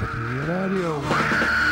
Ratatouille Radio.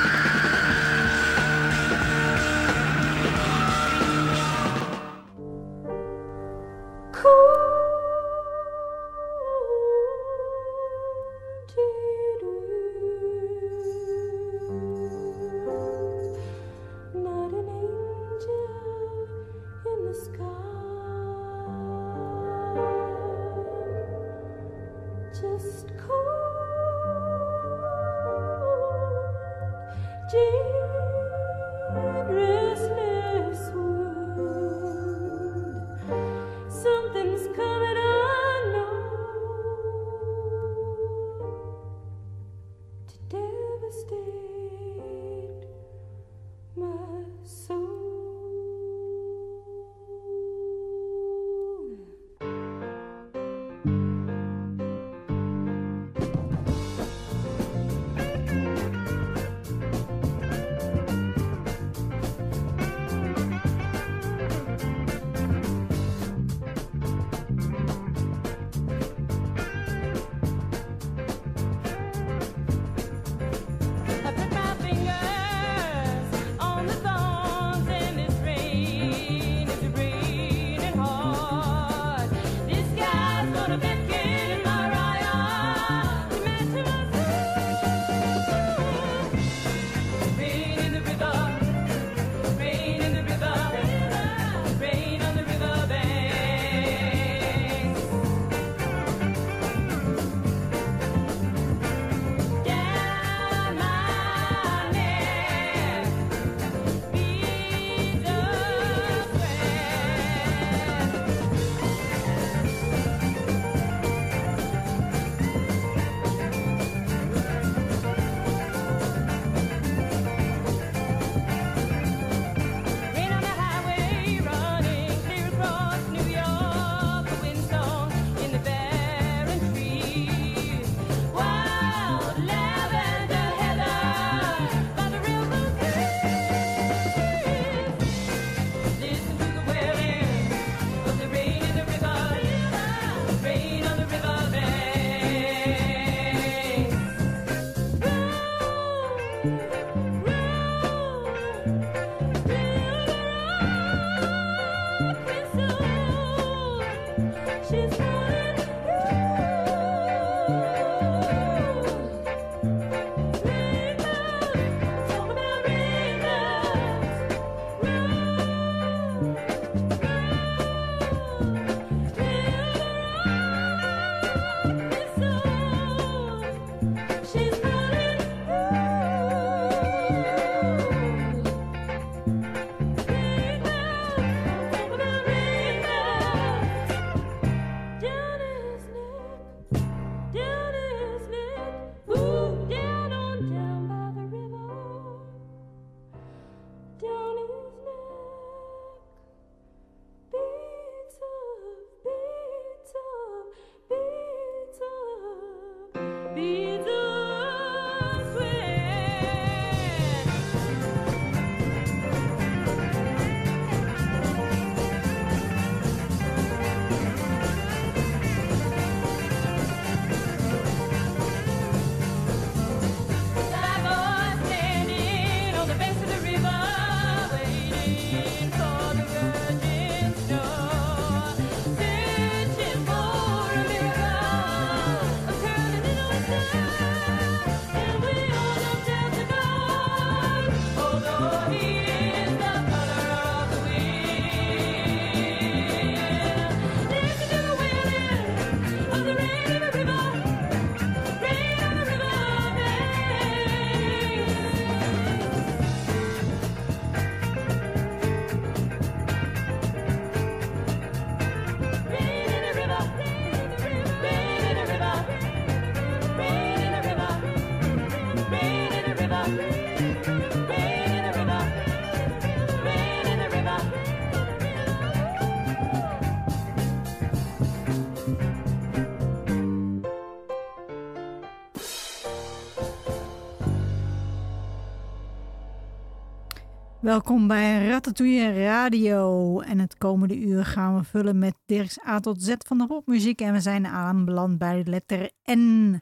Welkom bij Ratatouille Radio. En het komende uur gaan we vullen met Dirks A tot Z van de popmuziek. En we zijn aanbeland bij de letter N.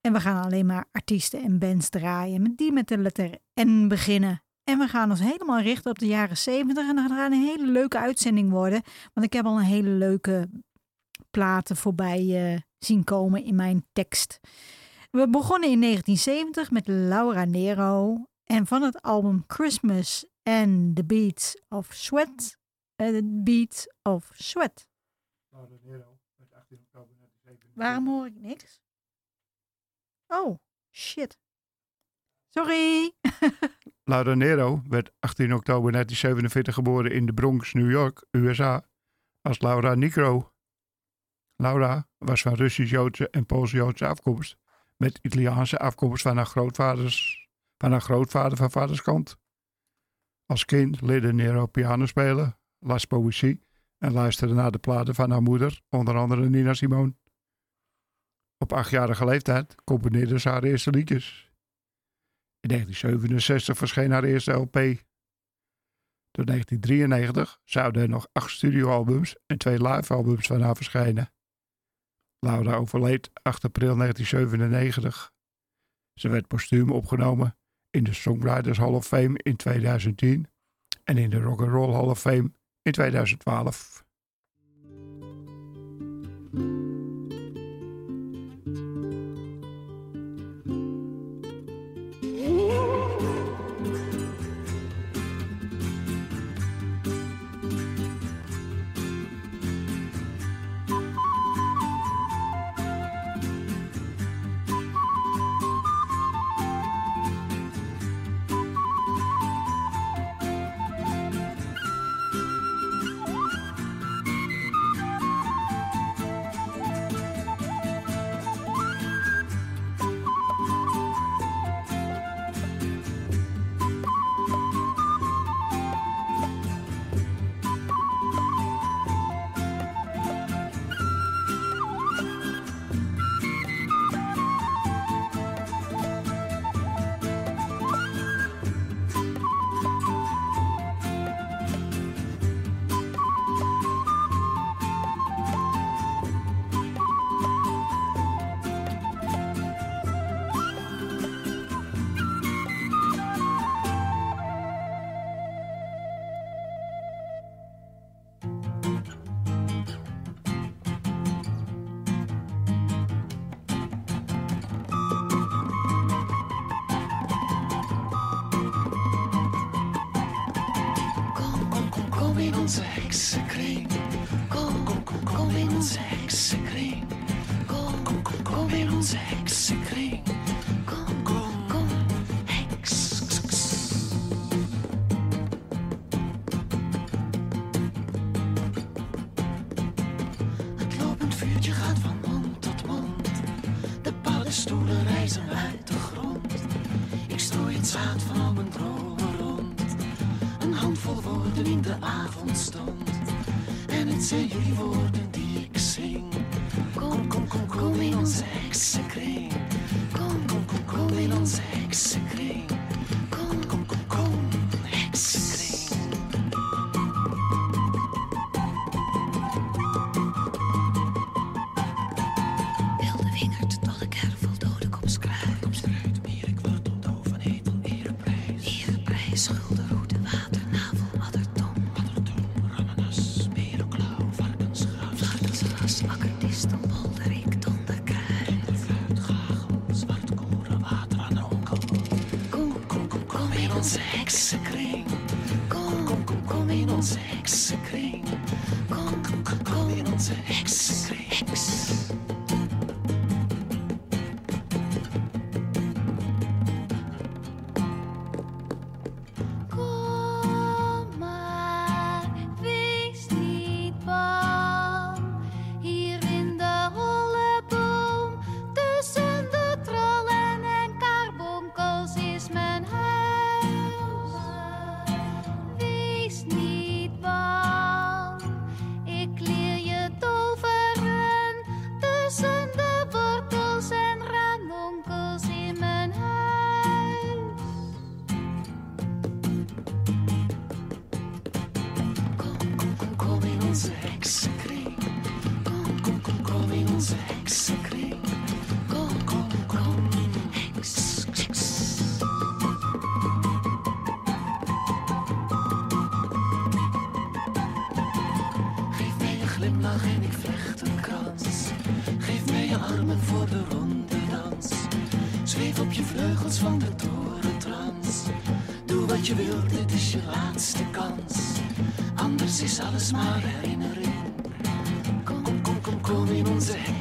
En we gaan alleen maar artiesten en bands draaien die met de letter N beginnen. En we gaan ons helemaal richten op de jaren 70. En dat gaat een hele leuke uitzending worden. Want ik heb al een hele leuke platen voorbij eh, zien komen in mijn tekst. We begonnen in 1970 met Laura Nero. En van het album Christmas en the Beats of sweat. en the beats of sweat. Nou, dus Waarom hoor ik niks? Oh, shit. Sorry. Nou, Laura Nero werd 18 oktober 1947 geboren in de Bronx, New York, USA, als Laura Nicro. Laura was van Russisch-Joodse en Pools-Joodse afkomst, met Italiaanse afkomst van haar, grootvaders, van haar grootvader van vaderskant. Als kind leerde Nero piano spelen, las poëzie en luisterde naar de platen van haar moeder, onder andere Nina Simone. Op achtjarige leeftijd componeerde ze haar eerste liedjes. In 1967 verscheen haar eerste LP. Door 1993 zouden er nog acht studioalbums en twee livealbums van haar verschijnen. Laura overleed 8 april 1997. Ze werd postuum opgenomen in de Songwriters Hall of Fame in 2010 en in de Rock and Roll Hall of Fame in 2012.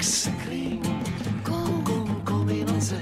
Heksenkring. Kom, kom, kom in onze.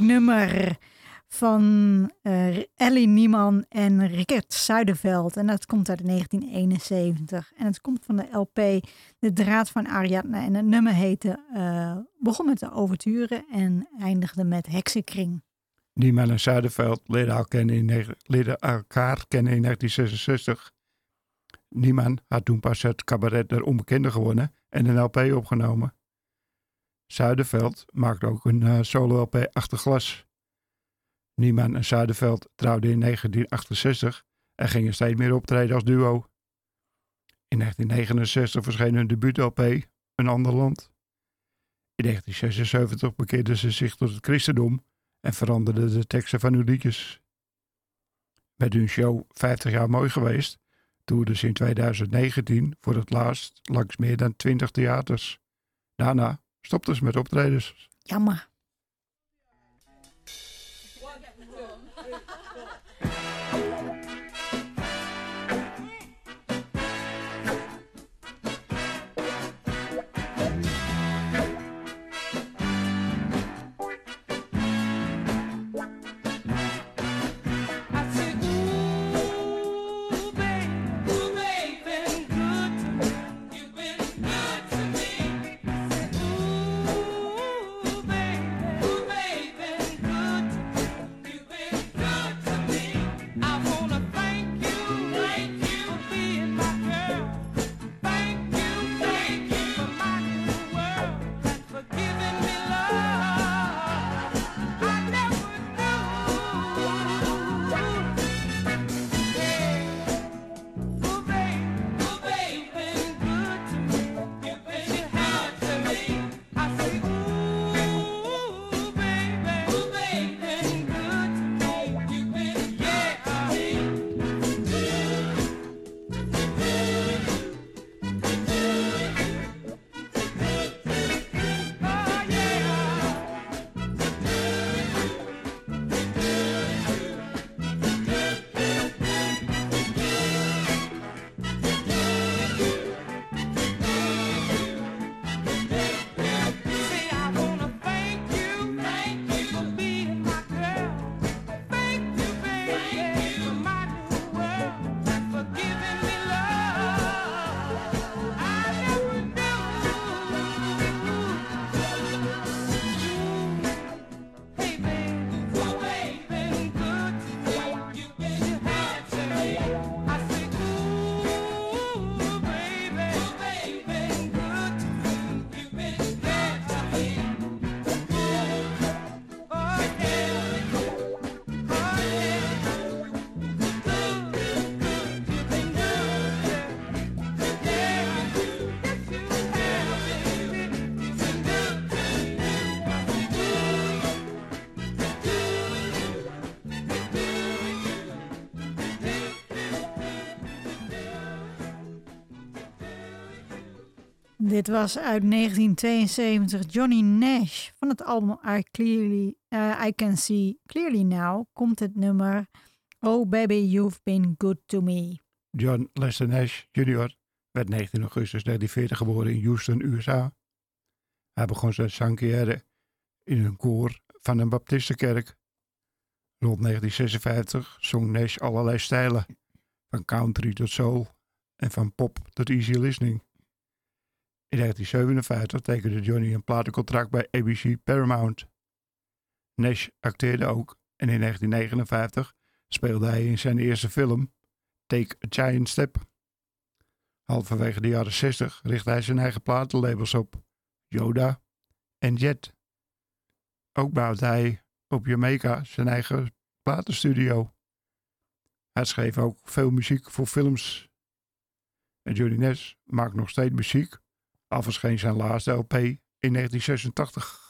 Nummer van eh, Ellie Nieman en Rickert Zuiderveld. En dat komt uit 1971. En het komt van de LP De Draad van Ariadne. En het nummer heette, eh, begon met de overturen en eindigde met Heksenkring. Niemann en Zuiderveld leren, elkaar kennen in, negen- leren elkaar kennen in 1966. Niemann had toen pas het cabaret Der Onbekende gewonnen en een LP opgenomen. Zuiderveld maakte ook een eh, solo-LP achter glas. Niemann en Zuiderveld trouwden in 1968 en gingen steeds meer optreden als duo. In 1969 verscheen hun debuut-LP, Een Ander Land. In 1976 bekeerden ze zich tot het christendom en veranderden de teksten van hun liedjes. Met hun show 50 jaar mooi geweest, toerden ze in 2019 voor het laatst langs meer dan 20 theaters. Daarna stopten ze met optredens. Jammer. Dit was uit 1972 Johnny Nash van het album I, Clearly, eh, I Can See Clearly Now komt het nummer Oh Baby You've Been Good To Me. John Lester Nash Jr. werd 19 augustus 1940 geboren in Houston, USA. Hij begon zijn zangcarrière in een koor van een baptistenkerk. Rond 1956 zong Nash allerlei stijlen, van country tot soul en van pop tot easy listening. In 1957 tekende Johnny een platencontract bij ABC Paramount. Nash acteerde ook en in 1959 speelde hij in zijn eerste film Take a Giant Step. Halverwege de jaren 60 richtte hij zijn eigen platenlabels op, Yoda en Jet. Ook bouwde hij op Jamaica zijn eigen platenstudio. Hij schreef ook veel muziek voor films. En Johnny Nash maakt nog steeds muziek al verscheen zijn laatste LP in 1986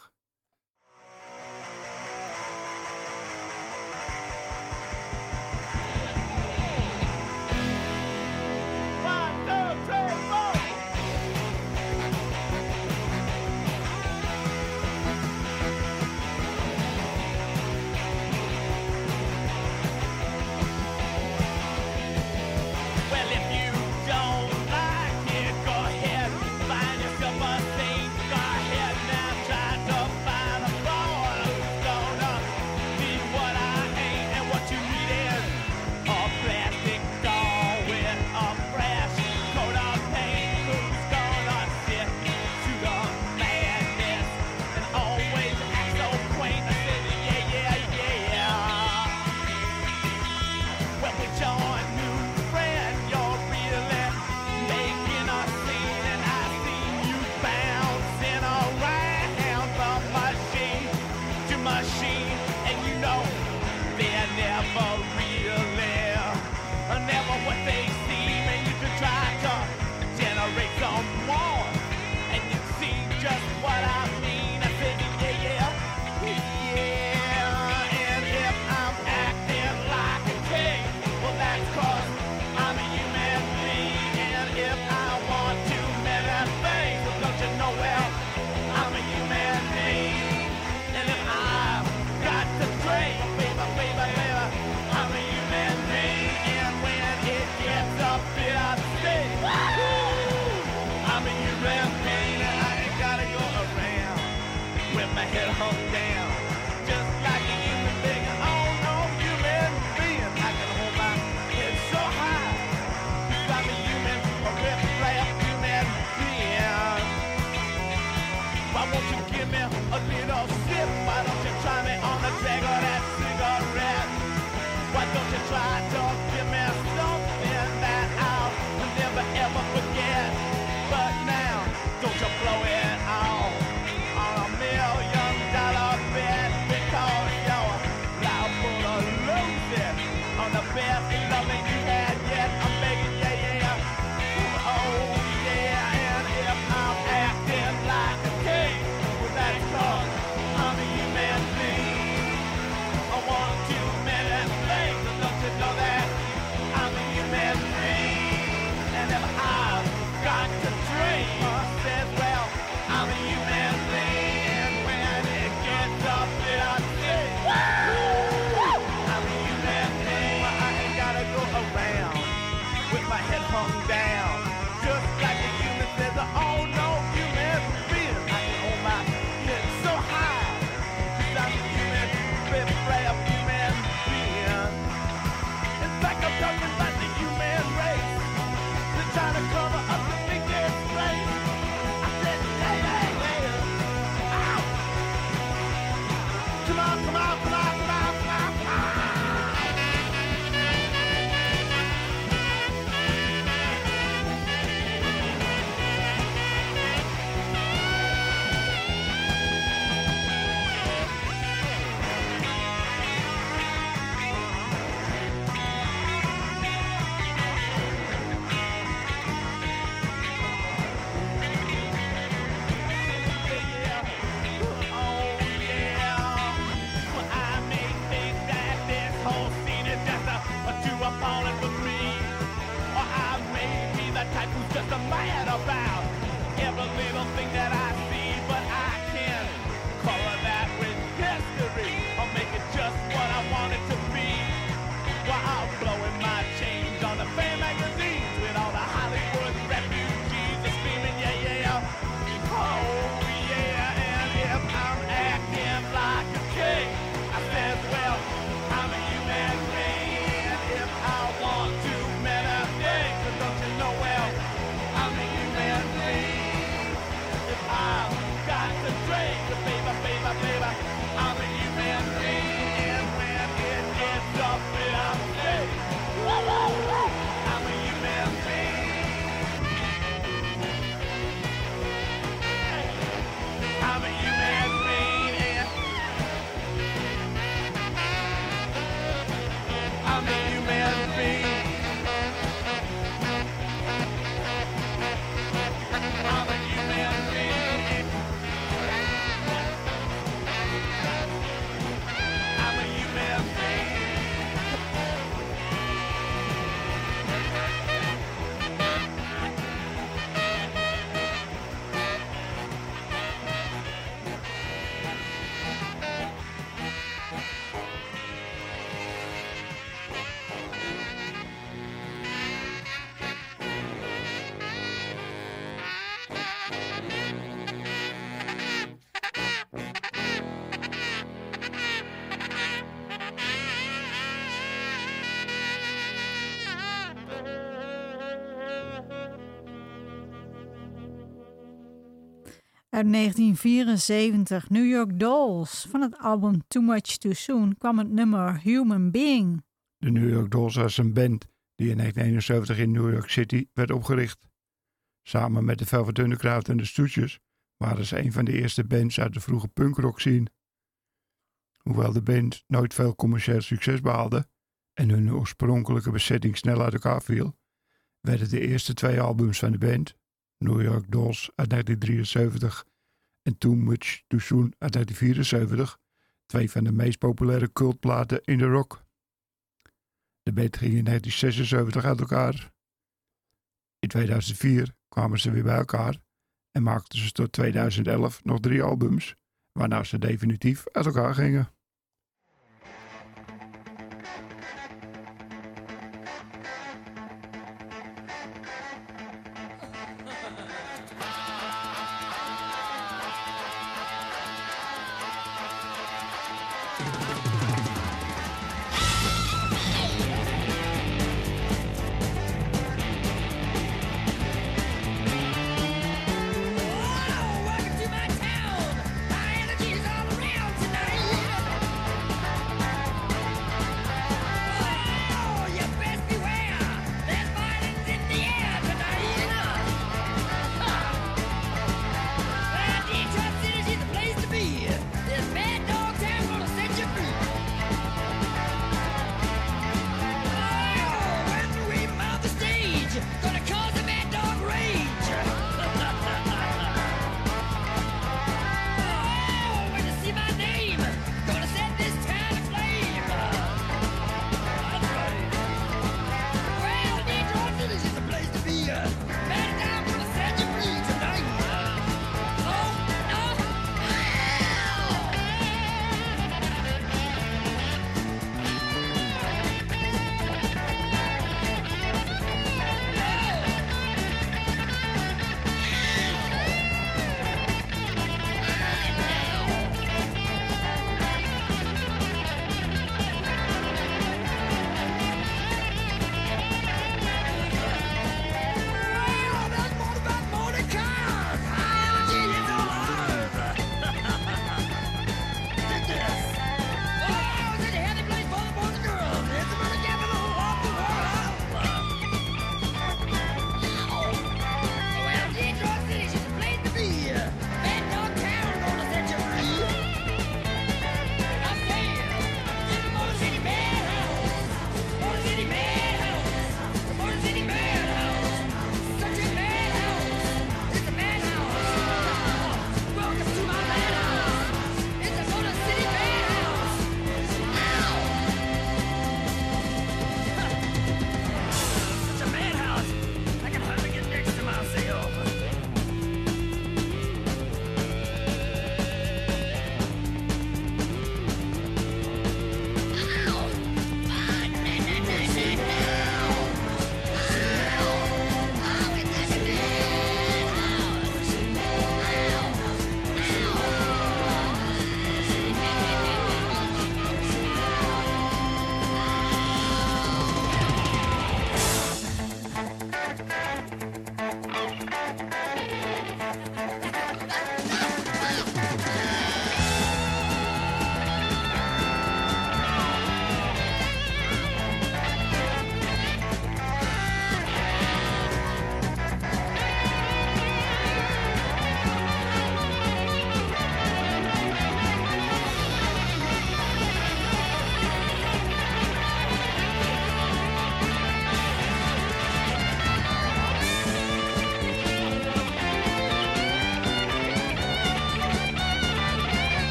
Uit 1974, New York Dolls. Van het album Too Much Too Soon kwam het nummer Human Being. De New York Dolls was een band die in 1971 in New York City werd opgericht. Samen met de Velvet Underground en de Stooges waren ze een van de eerste bands uit de vroege punkrock scene. Hoewel de band nooit veel commercieel succes behaalde en hun oorspronkelijke bezetting snel uit elkaar viel, werden de eerste twee albums van de band, New York Dolls uit 1973 en Too Much Too Soon uit 1974, twee van de meest populaire cultplaten in de rock. De band ging in 1976 uit elkaar. In 2004 kwamen ze weer bij elkaar en maakten ze tot 2011 nog drie albums, waarna ze definitief uit elkaar gingen.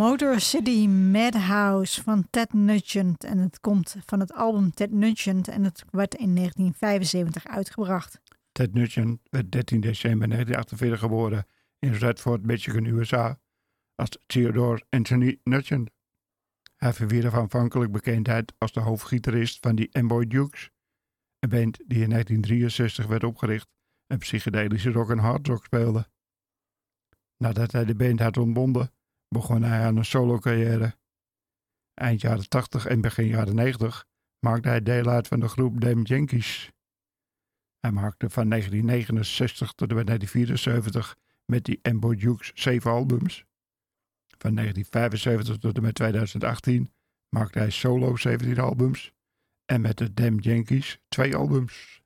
Motor City Madhouse van Ted Nugent. En het komt van het album Ted Nugent en het werd in 1975 uitgebracht. Ted Nugent werd 13 december 1948 geboren in Redford, Michigan, USA, als Theodore Anthony Nugent. Hij verwierf aanvankelijk bekendheid als de hoofdgitarist van die Amboy Dukes, een band die in 1963 werd opgericht en psychedelische rock en hard rock speelde. Nadat hij de band had ontbonden, begon hij aan een solo carrière. Eind jaren 80 en begin jaren 90 maakte hij deel uit van de groep Damn Yankees. Hij maakte van 1969 tot en met 1974 met die Ambo Dukes zeven albums. Van 1975 tot en met 2018 maakte hij solo 17 albums. En met de Damn Yankees twee albums.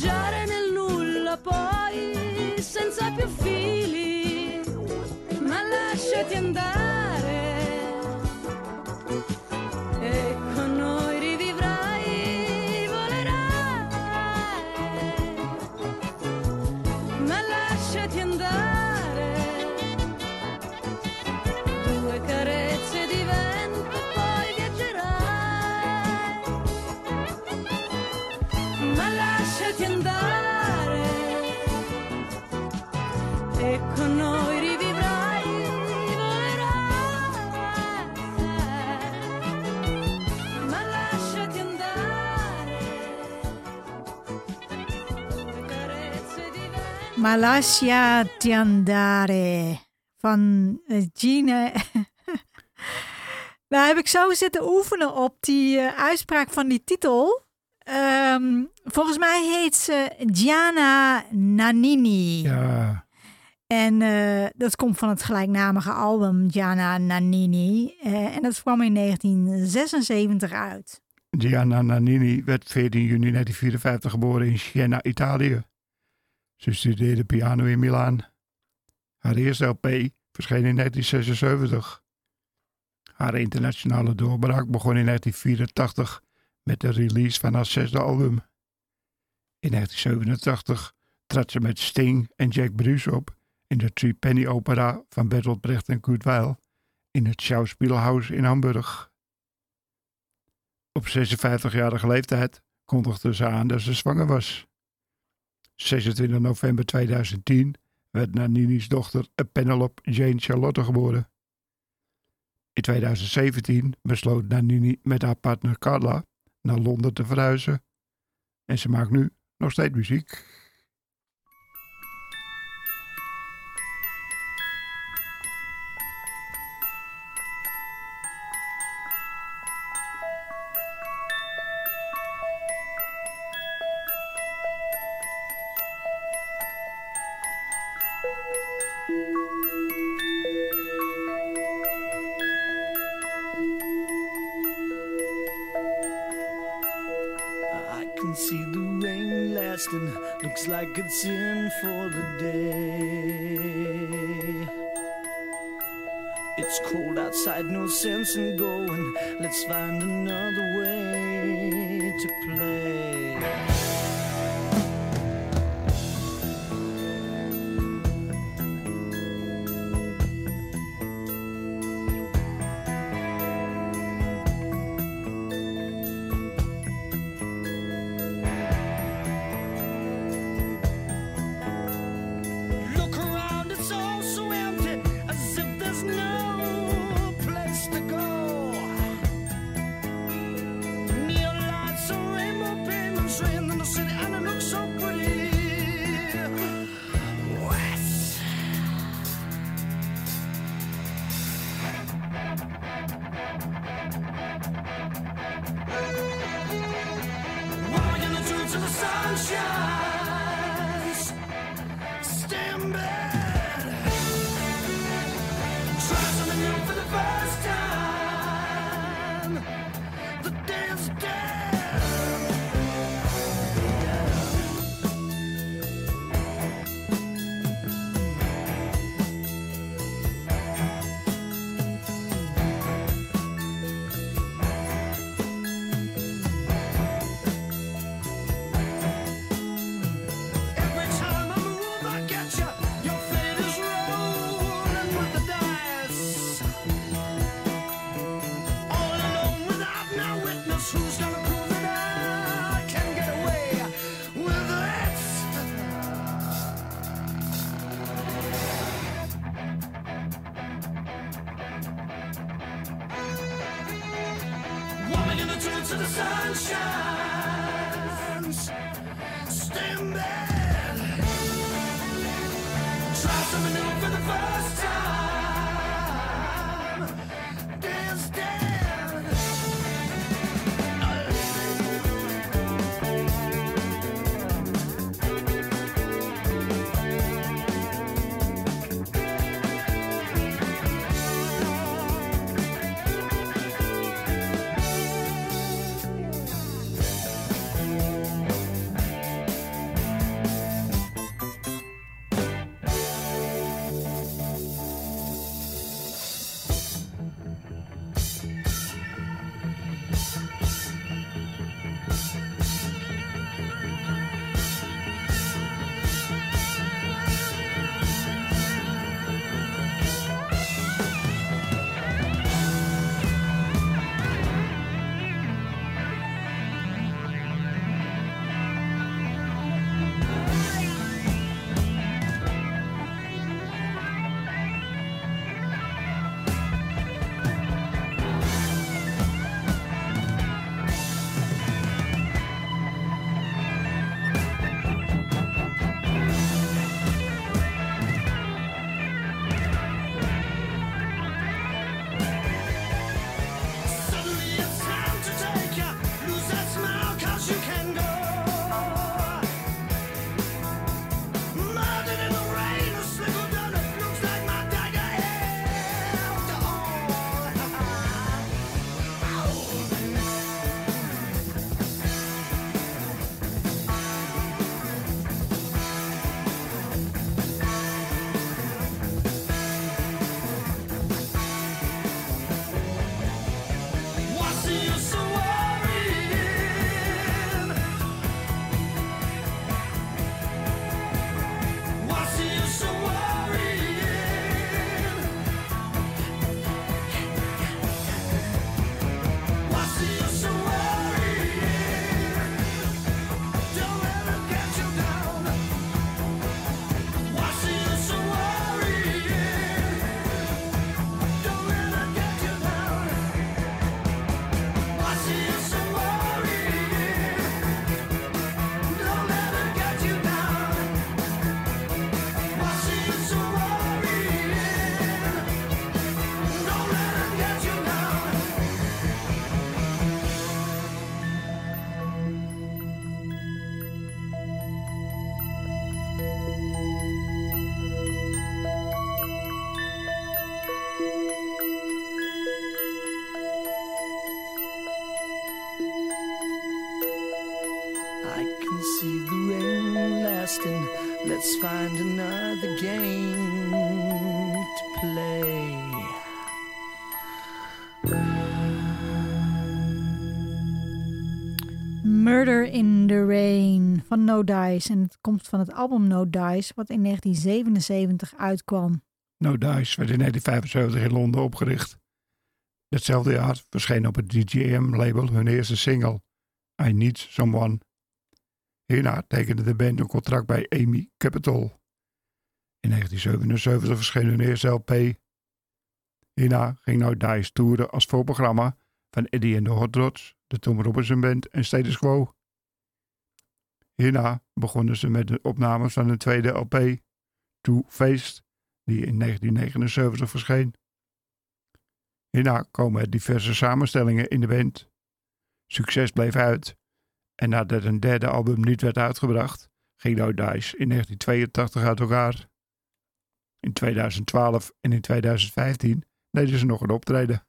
E volteggiare nel nulla poi senza più fili. Ma lasciati andare Malasia Tiandare van eh, Gina. Daar heb ik zo zitten oefenen op die eh, uitspraak van die titel. Ehm, volgens mij heet ze Gianna Nannini. Ja, En eh, dat komt van het gelijknamige album Gianna Nannini. Eh, en dat kwam in 1976 uit. Gianna Nannini werd 14 juni 1954 geboren in Siena, Italië. Ze studeerde piano in Milaan. Haar eerste LP verscheen in 1976. Haar internationale doorbraak begon in 1984 met de release van haar zesde album. In 1987 trad ze met Sting en Jack Bruce op in de Three Penny Opera van Bertolt Brecht en Kurt Weill in het Schauspielhaus in Hamburg. Op 56-jarige leeftijd kondigde ze aan dat ze zwanger was. 26 november 2010 werd Nanini's dochter eh, Penelope Jane Charlotte geboren. In 2017 besloot Nanini met haar partner Carla naar Londen te verhuizen. En ze maakt nu nog steeds muziek. Van No Dice. En het komt van het album No Dice, wat in 1977 uitkwam. No Dice werd in 1975 in Londen opgericht. Datzelfde jaar verscheen op het DJM-label hun eerste single, I Need Someone. Hierna tekende de band een contract bij Amy Capital. In 1977 verscheen hun eerste LP. Hierna ging No Dice toeren als voorprogramma van Eddie and the Hot Rods, de Tom Robinson Band en Status Quo. Hierna begonnen ze met de opnames van hun tweede LP, Two Faced, die in 1979 verscheen. Hierna komen er diverse samenstellingen in de band. Succes bleef uit en nadat een derde album niet werd uitgebracht, ging No Dice in 1982 uit elkaar. In 2012 en in 2015 deden ze nog een optreden.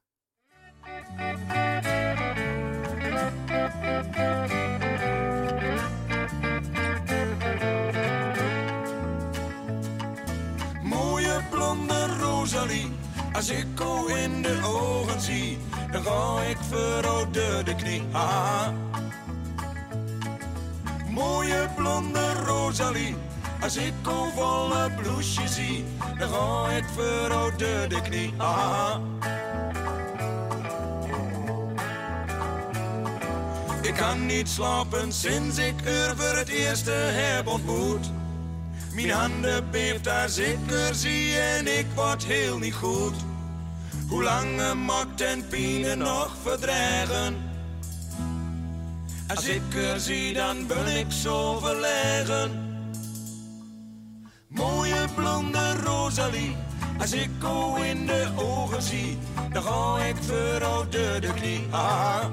Als ik jou in de ogen zie, dan ga ik verrode de knie. Ah. Mooie blonde Rosalie, als ik jou volle bloesje zie, dan ga ik verrode de knie. Ah. Ik kan niet slapen sinds ik u voor het eerste heb ontmoet. Mijn handen beeft als ik er zie en ik word heel niet goed. Hoe lang maakt en pine nog verdragen? Als ik er zie, dan ben ik zo verlegen. Mooie blonde Rosalie, als ik jou in de ogen zie, dan ga ik verrode de knie. Ah.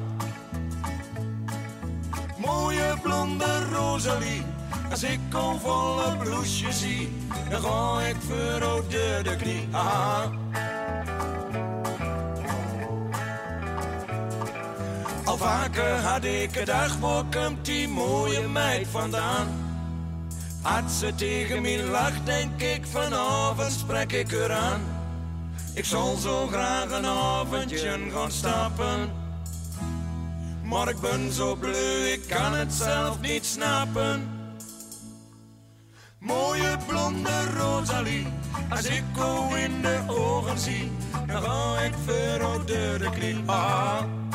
Mooie blonde Rosalie, als ik een volle bloesje zie, dan ga ik verrode de knie. Ah. Vaker had ik gedacht, waar komt die mooie meid vandaan? Als ze tegen mij lacht, denk ik vanavond spreek ik er aan. Ik zal zo graag een avondje gaan stappen. Maar ik ben zo bleu, ik kan het zelf niet snappen. Mooie blonde Rosalie, als ik jou in de ogen zie, dan ga ik verrode de knie. Ah.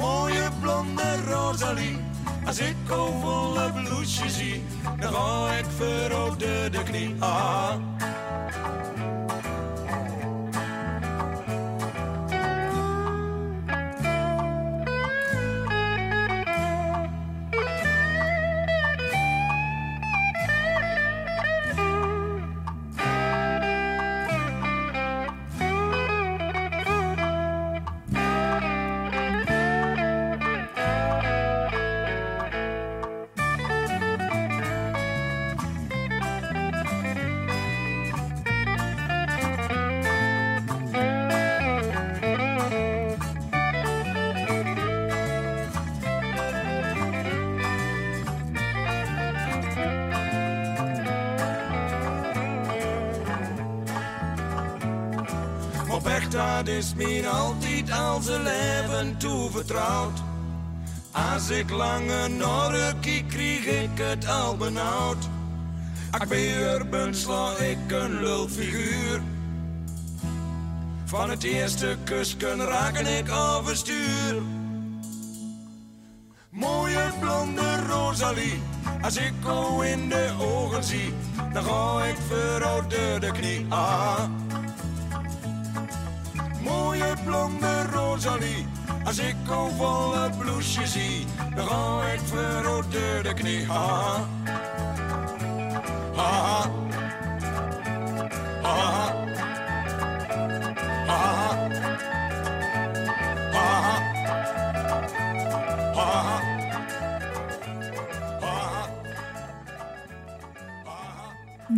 Mooie blonde Rosalie, als ik jou volle bloesje zie, dan ga ik verrode de knie. Al zijn leven toevertrouwd. Als ik lange norren kiek, kreeg ik het al benauwd. Ik weer ben, sla ik een lulfiguur. Van het eerste kusken raken ik overstuur. Mooie blonde Rosalie, als ik jou in de ogen zie, dan ga ik verrode de knie. Ah. Mooie blonde Rosalie, als ik jou volle bloesje zie, dan ga ik verrode de knie. Ah. Ah. Ah.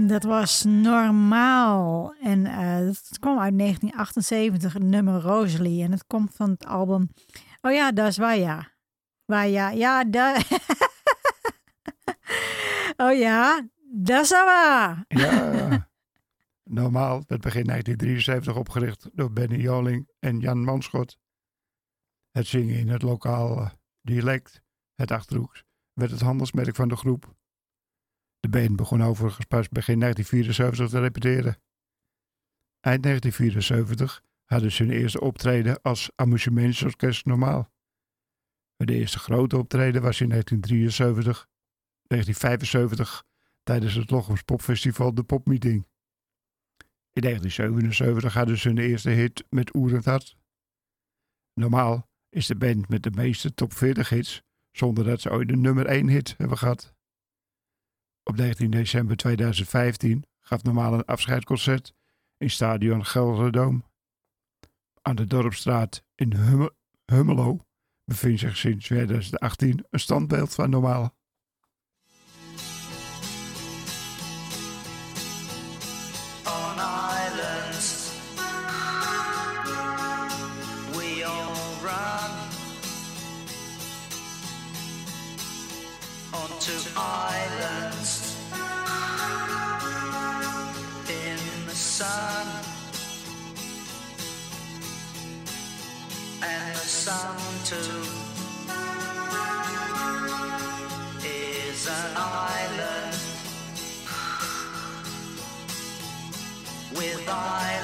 Dat was normaal. En eh het kwam uit 1978, het nummer Rosalie. En het komt van het album. Oh ja, dat is waar ja. Waar ja, ja, daar. oh ja, dat is waar. Ja. Normaal werd begin 1973 opgericht door Benny Joling en Jan Manschot. Het zingen in het lokaal eh, dialect, het Achterhoeks, werd het handelsmerk van de groep. De band begon overigens pas begin 1974 te repeteren. Eind 1974 hadden ze hun eerste optreden als amusementsorkest normaal. De eerste grote optreden was in 1973, 1975 tijdens het Lochums Popfestival de Popmeeting. In 1977 hadden ze hun eerste hit met Oerend Hart. Normaal is de band met de meeste top 40 hits zonder dat ze ooit een nummer 1 hit hebben gehad. Op 19 december 2015 gaf Normaal een afscheidsconcert in stadion Gelderdoom. Aan de Dorpstraat in Humme- Hummelo bevindt zich sinds 2018 een standbeeld van Normaal. Is an island. with islands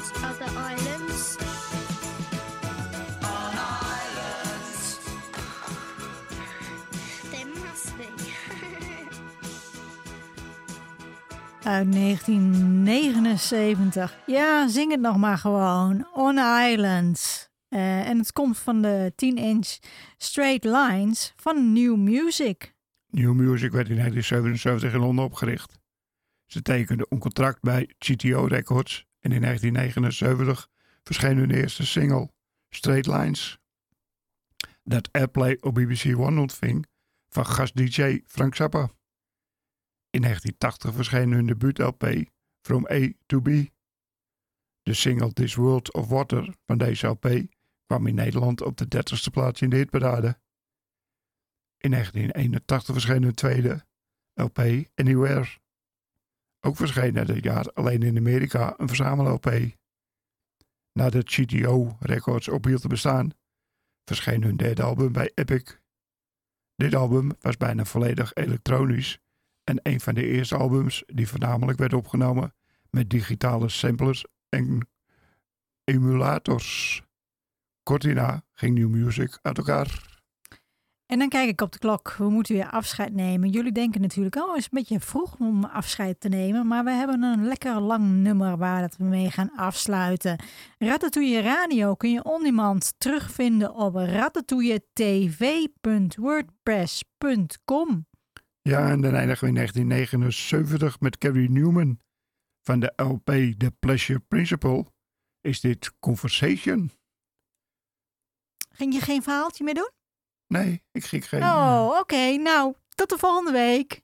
Of other islands. On islands. They must be. Uit 1979. Ja, zing het nog maar gewoon. On Islands. Eh, en het komt van de 10-inch Straight Lines van New Music. New Music werd in 1977 in Londen opgericht. Ze tekenden een contract bij GTO Records en in 1979 verscheen hun eerste single, Straight Lines. Dat airplay op BBC One ontving van gast-DJ Frank Zappa. In 1980 verscheen hun debuut-LP From A to B. De single This World of Water van deze LP kwam in Nederland op de 30ste plaats in de hitparade. In 1981 verscheen hun tweede LP Anywhere. Ook verscheen na dit jaar alleen in Amerika een verzamel-LP. Nadat GTO Records ophield te bestaan, verscheen hun derde album bij Epic. Dit album was bijna volledig elektronisch en een van de eerste albums die voornamelijk werd opgenomen met digitale samplers en emulators. Kort hierna ging New Music uit elkaar. En dan kijk ik op de klok. We moeten weer afscheid nemen. Jullie denken natuurlijk, oh, het is een beetje vroeg om afscheid te nemen. Maar we hebben een lekker lang nummer waar dat we mee gaan afsluiten. Ratatouille Radio kun je on demand terugvinden op ratatouilletv.wordpress.com. Ja, en dan eindigen we in 1979 met Carrie Newman. Van de LP The Pleasure Principle is dit Conversation. Ging je geen verhaaltje meer doen? Nee, ik ging geen... Oh, oké. Nou, tot de volgende week.